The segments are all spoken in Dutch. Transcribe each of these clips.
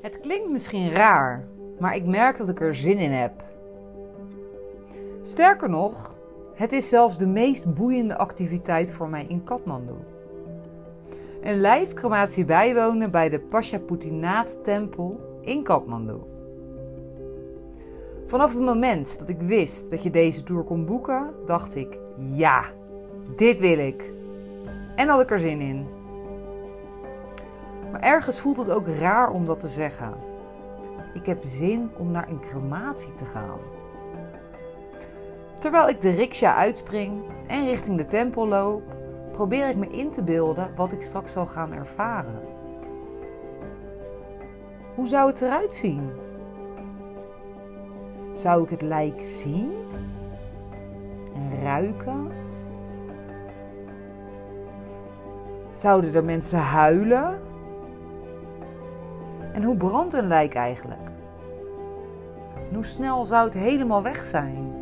Het klinkt misschien raar, maar ik merk dat ik er zin in heb. Sterker nog, het is zelfs de meest boeiende activiteit voor mij in Kathmandu. Een lijfcrematie bijwonen bij de Pashaputinath tempel in Kathmandu. Vanaf het moment dat ik wist dat je deze tour kon boeken, dacht ik: ja, dit wil ik. En had ik er zin in. Maar ergens voelt het ook raar om dat te zeggen. Ik heb zin om naar een crematie te gaan. Terwijl ik de riksja uitspring en richting de tempel loop, probeer ik me in te beelden wat ik straks zal gaan ervaren. Hoe zou het eruit zien? Zou ik het lijk zien en ruiken? Zouden er mensen huilen? En hoe brandt een lijk eigenlijk? En hoe snel zou het helemaal weg zijn?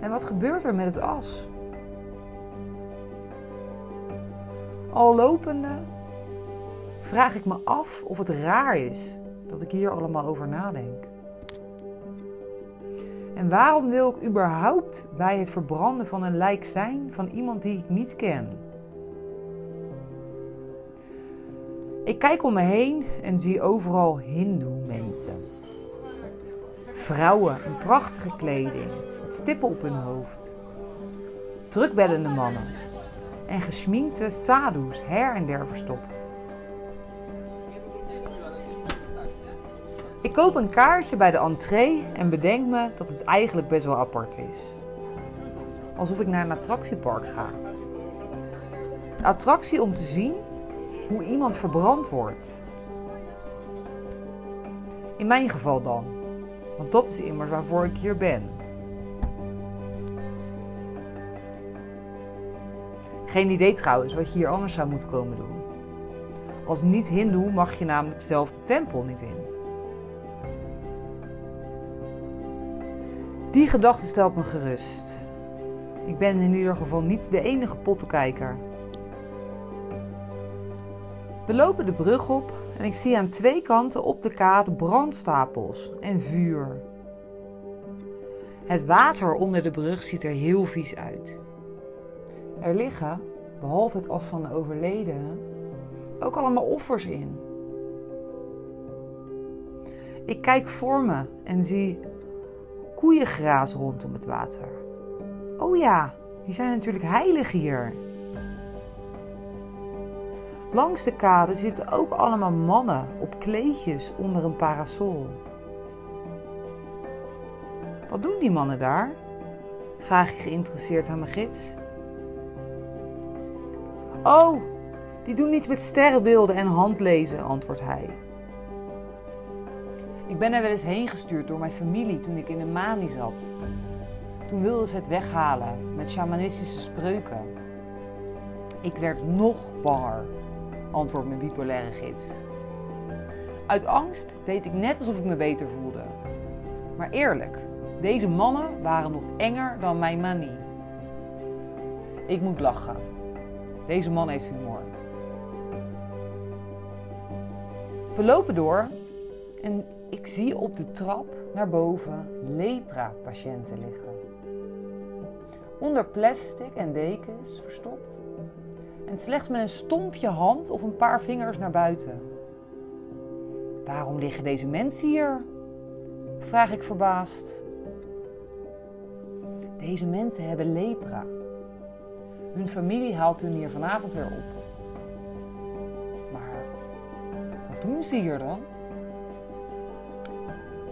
En wat gebeurt er met het as? Al lopende vraag ik me af of het raar is dat ik hier allemaal over nadenk. En waarom wil ik überhaupt bij het verbranden van een lijk zijn van iemand die ik niet ken? Ik kijk om me heen en zie overal Hindoe-mensen. Vrouwen in prachtige kleding, met stippen op hun hoofd. Drukbeddende mannen en gesminkte sadhus her en der verstopt. Ik koop een kaartje bij de entree en bedenk me dat het eigenlijk best wel apart is. Alsof ik naar een attractiepark ga. Een attractie om te zien hoe iemand verbrand wordt. In mijn geval dan, want dat is immers waarvoor ik hier ben. Geen idee trouwens wat je hier anders zou moeten komen doen. Als niet-Hindoe mag je namelijk zelf de tempel niet in. Die gedachte stelt me gerust. Ik ben in ieder geval niet de enige pottenkijker. We lopen de brug op en ik zie aan twee kanten op de kade brandstapels en vuur. Het water onder de brug ziet er heel vies uit. Er liggen, behalve het as van de overledene, ook allemaal offers in. Ik kijk voor me en zie koeiengraas rondom het water. Oh ja, die zijn natuurlijk heilig hier. Langs de kade zitten ook allemaal mannen op kleedjes onder een parasol. Wat doen die mannen daar? Vraag ik geïnteresseerd aan mijn gids. Oh, die doen iets met sterrenbeelden en handlezen, antwoordt hij. Ik ben er wel eens heen gestuurd door mijn familie toen ik in de mani zat. Toen wilden ze het weghalen met shamanistische spreuken. Ik werd nog banger, antwoordt mijn bipolaire gids. Uit angst deed ik net alsof ik me beter voelde. Maar eerlijk, deze mannen waren nog enger dan mijn manie. Ik moet lachen. Deze man heeft humor. We lopen door en ik zie op de trap naar boven lepra-patiënten liggen. Onder plastic en dekens verstopt. En slechts met een stompje hand of een paar vingers naar buiten. Waarom liggen deze mensen hier? Vraag ik verbaasd. Deze mensen hebben lepra. Hun familie haalt hun hier vanavond weer op. Maar wat doen ze hier dan?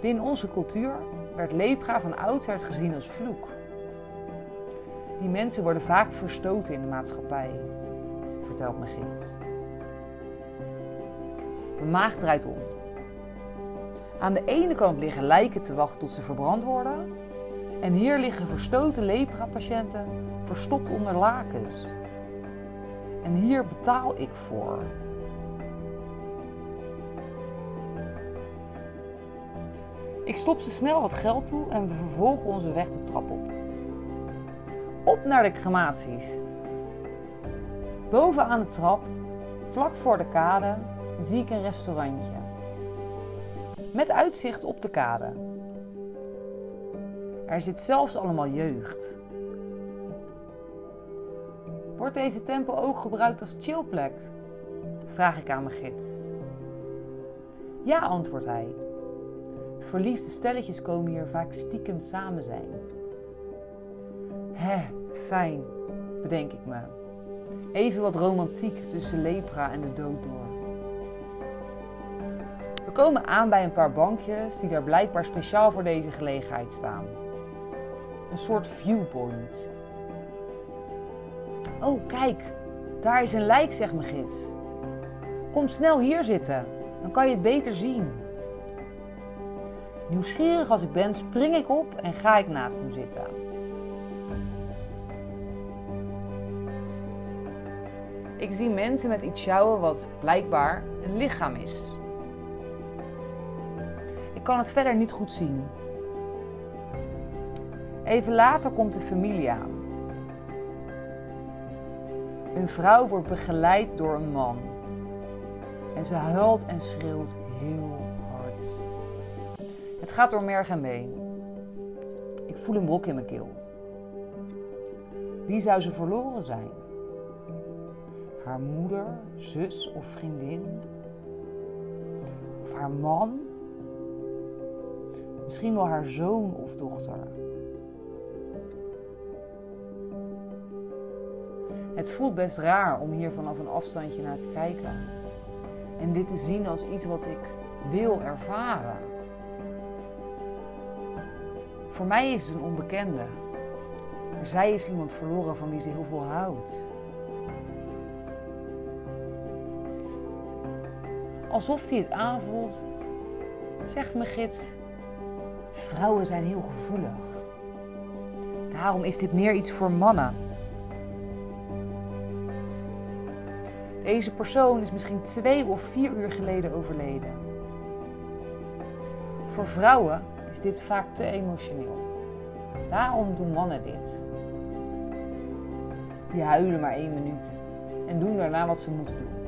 Binnen onze cultuur werd lepra van oudsher gezien als vloek. Die mensen worden vaak verstoten in de maatschappij, vertelt mijn gids. Mijn maag draait om. Aan de ene kant liggen lijken te wachten tot ze verbrand worden. En hier liggen verstoten lepra-patiënten verstopt onder lakens. En hier betaal ik voor. Ik stop ze snel wat geld toe en we vervolgen onze weg de trap op. Op naar de crematies. Boven aan de trap, vlak voor de kade, zie ik een restaurantje. Met uitzicht op de kade. Er zit zelfs allemaal jeugd. Wordt deze tempel ook gebruikt als chillplek? Vraag ik aan mijn gids. Ja, antwoordt hij. Verliefde stelletjes komen hier vaak stiekem samen zijn. Hè, fijn, bedenk ik me. Even wat romantiek tussen lepra en de dood door. We komen aan bij een paar bankjes die daar blijkbaar speciaal voor deze gelegenheid staan. Een soort viewpoint. Oh, kijk, daar is een lijk, zegt mijn gids. Kom snel hier zitten, dan kan je het beter zien. Nieuwsgierig als ik ben, spring ik op en ga ik naast hem zitten. Ik zie mensen met iets sjouwen wat blijkbaar een lichaam is. Ik kan het verder niet goed zien. Even later komt de familie aan. Een vrouw wordt begeleid door een man. En ze huilt en schreeuwt heel hard. Het gaat door merg en been. Ik voel een brok in mijn keel. Wie zou ze verloren zijn? Haar moeder, zus of vriendin? Of haar man? Misschien wel haar zoon of dochter. Het voelt best raar om hier vanaf een afstandje naar te kijken. En dit te zien als iets wat ik wil ervaren. Voor mij is het een onbekende. Maar zij is iemand verloren van wie ze heel veel houdt. Alsof hij het aanvoelt, zegt mijn gids: Vrouwen zijn heel gevoelig. Daarom is dit meer iets voor mannen. Deze persoon is misschien twee of vier uur geleden overleden. Voor vrouwen is dit vaak te emotioneel. Daarom doen mannen dit. Die huilen maar één minuut en doen daarna wat ze moeten doen.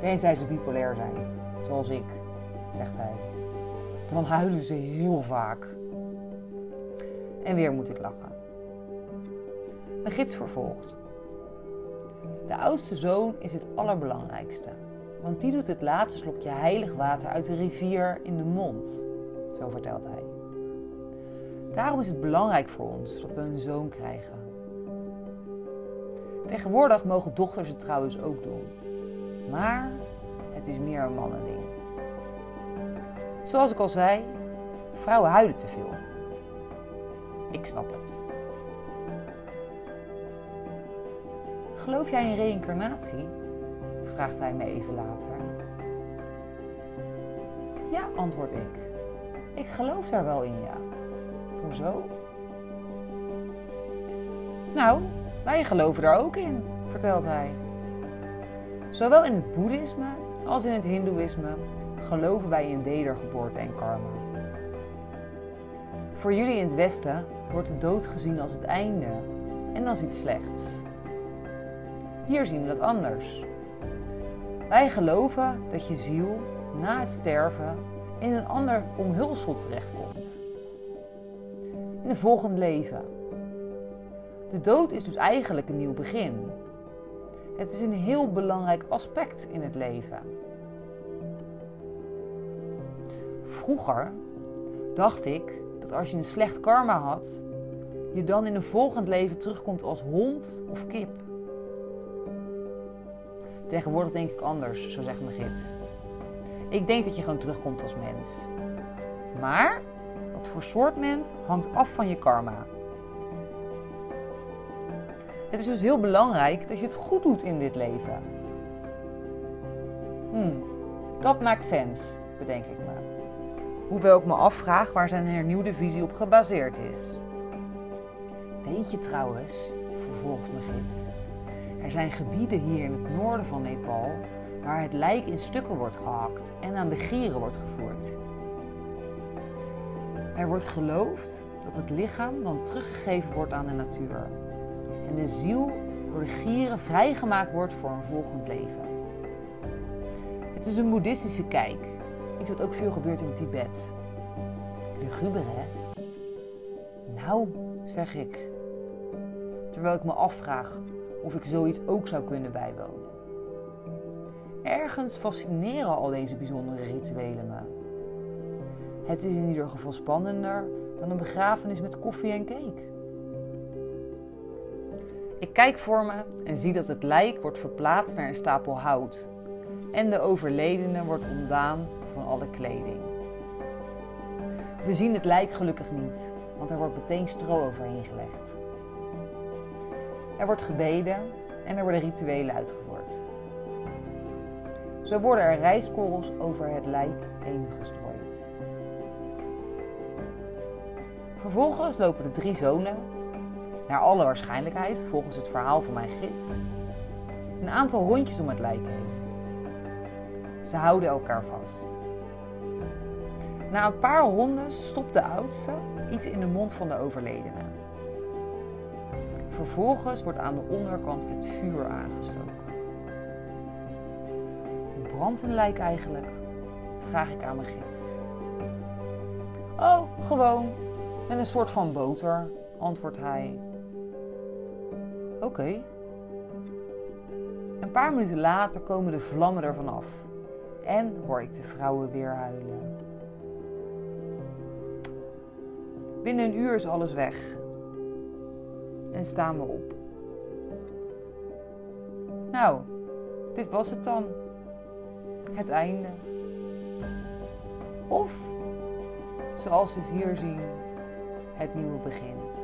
Tenzij ze bipolair zijn, zoals ik, zegt hij. Dan huilen ze heel vaak. En weer moet ik lachen. Mijn gids vervolgt. De oudste zoon is het allerbelangrijkste, want die doet het laatste slokje heilig water uit de rivier in de mond, zo vertelt hij. Daarom is het belangrijk voor ons dat we een zoon krijgen. Tegenwoordig mogen dochters het trouwens ook doen, maar het is meer een mannending. Zoals ik al zei, vrouwen huilen te veel. Ik snap het. Geloof jij in reïncarnatie? vraagt hij me even later. Ja, antwoord ik. Ik geloof daar wel in, ja. Hoezo? Nou, wij geloven daar ook in, vertelt hij. Zowel in het boeddhisme als in het hindoeïsme geloven wij in wedergeboorte en karma. Voor jullie in het Westen wordt de dood gezien als het einde en als iets slechts. Hier zien we dat anders. Wij geloven dat je ziel na het sterven in een ander omhulsel terechtkomt. In een volgend leven. De dood is dus eigenlijk een nieuw begin. Het is een heel belangrijk aspect in het leven. Vroeger dacht ik dat als je een slecht karma had, je dan in een volgend leven terugkomt als hond of kip. Tegenwoordig denk ik anders, zo zegt mijn gids. Ik denk dat je gewoon terugkomt als mens. Maar wat voor soort mens hangt af van je karma. Het is dus heel belangrijk dat je het goed doet in dit leven. Hmm, dat maakt sens, bedenk ik me. Hoewel ik me afvraag waar zijn hernieuwde visie op gebaseerd is. Weet je trouwens, vervolgt mijn gids, er zijn gebieden hier in het noorden van Nepal waar het lijk in stukken wordt gehakt en aan de gieren wordt gevoerd. Er wordt geloofd dat het lichaam dan teruggegeven wordt aan de natuur de ziel door de gieren vrijgemaakt wordt voor een volgend leven. Het is een boeddhistische kijk. Iets wat ook veel gebeurt in Tibet. Luguber, hè? Nou, zeg ik. Terwijl ik me afvraag of ik zoiets ook zou kunnen bijwonen. Ergens fascineren al deze bijzondere rituelen me. Het is in ieder geval spannender dan een begrafenis met koffie en cake. Ik kijk voor me en zie dat het lijk wordt verplaatst naar een stapel hout. En de overledene wordt ontdaan van alle kleding. We zien het lijk gelukkig niet, want er wordt meteen stro overheen gelegd. Er wordt gebeden en er worden rituelen uitgevoerd. Zo worden er rijstkorrels over het lijk heen gestrooid. Vervolgens lopen de drie zonen, naar alle waarschijnlijkheid volgens het verhaal van mijn gids, een aantal rondjes om het lijk heen. Ze houden elkaar vast. Na een paar rondes stopt de oudste iets in de mond van de overledene. Vervolgens wordt aan de onderkant het vuur aangestoken. Hoe brandt een lijk eigenlijk? Vraag ik aan mijn gids. Oh, gewoon, met een soort van boter, antwoordt hij. Oké. Een paar minuten later komen de vlammen ervan af en hoor ik de vrouwen weer huilen. Binnen een uur is alles weg en staan we op. Nou, dit was het dan. Het einde. Of, zoals we het hier zien, het nieuwe begin.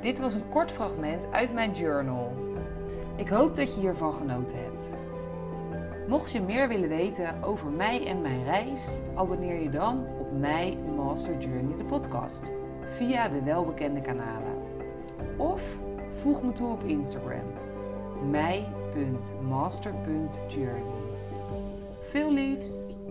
Dit was een kort fragment uit mijn journal. Ik hoop dat je hiervan genoten hebt. Mocht je meer willen weten over mij en mijn reis, abonneer je dan op mij Master Journey de podcast via de welbekende kanalen. Of voeg me toe op Instagram mij.master.journey. Veel liefs!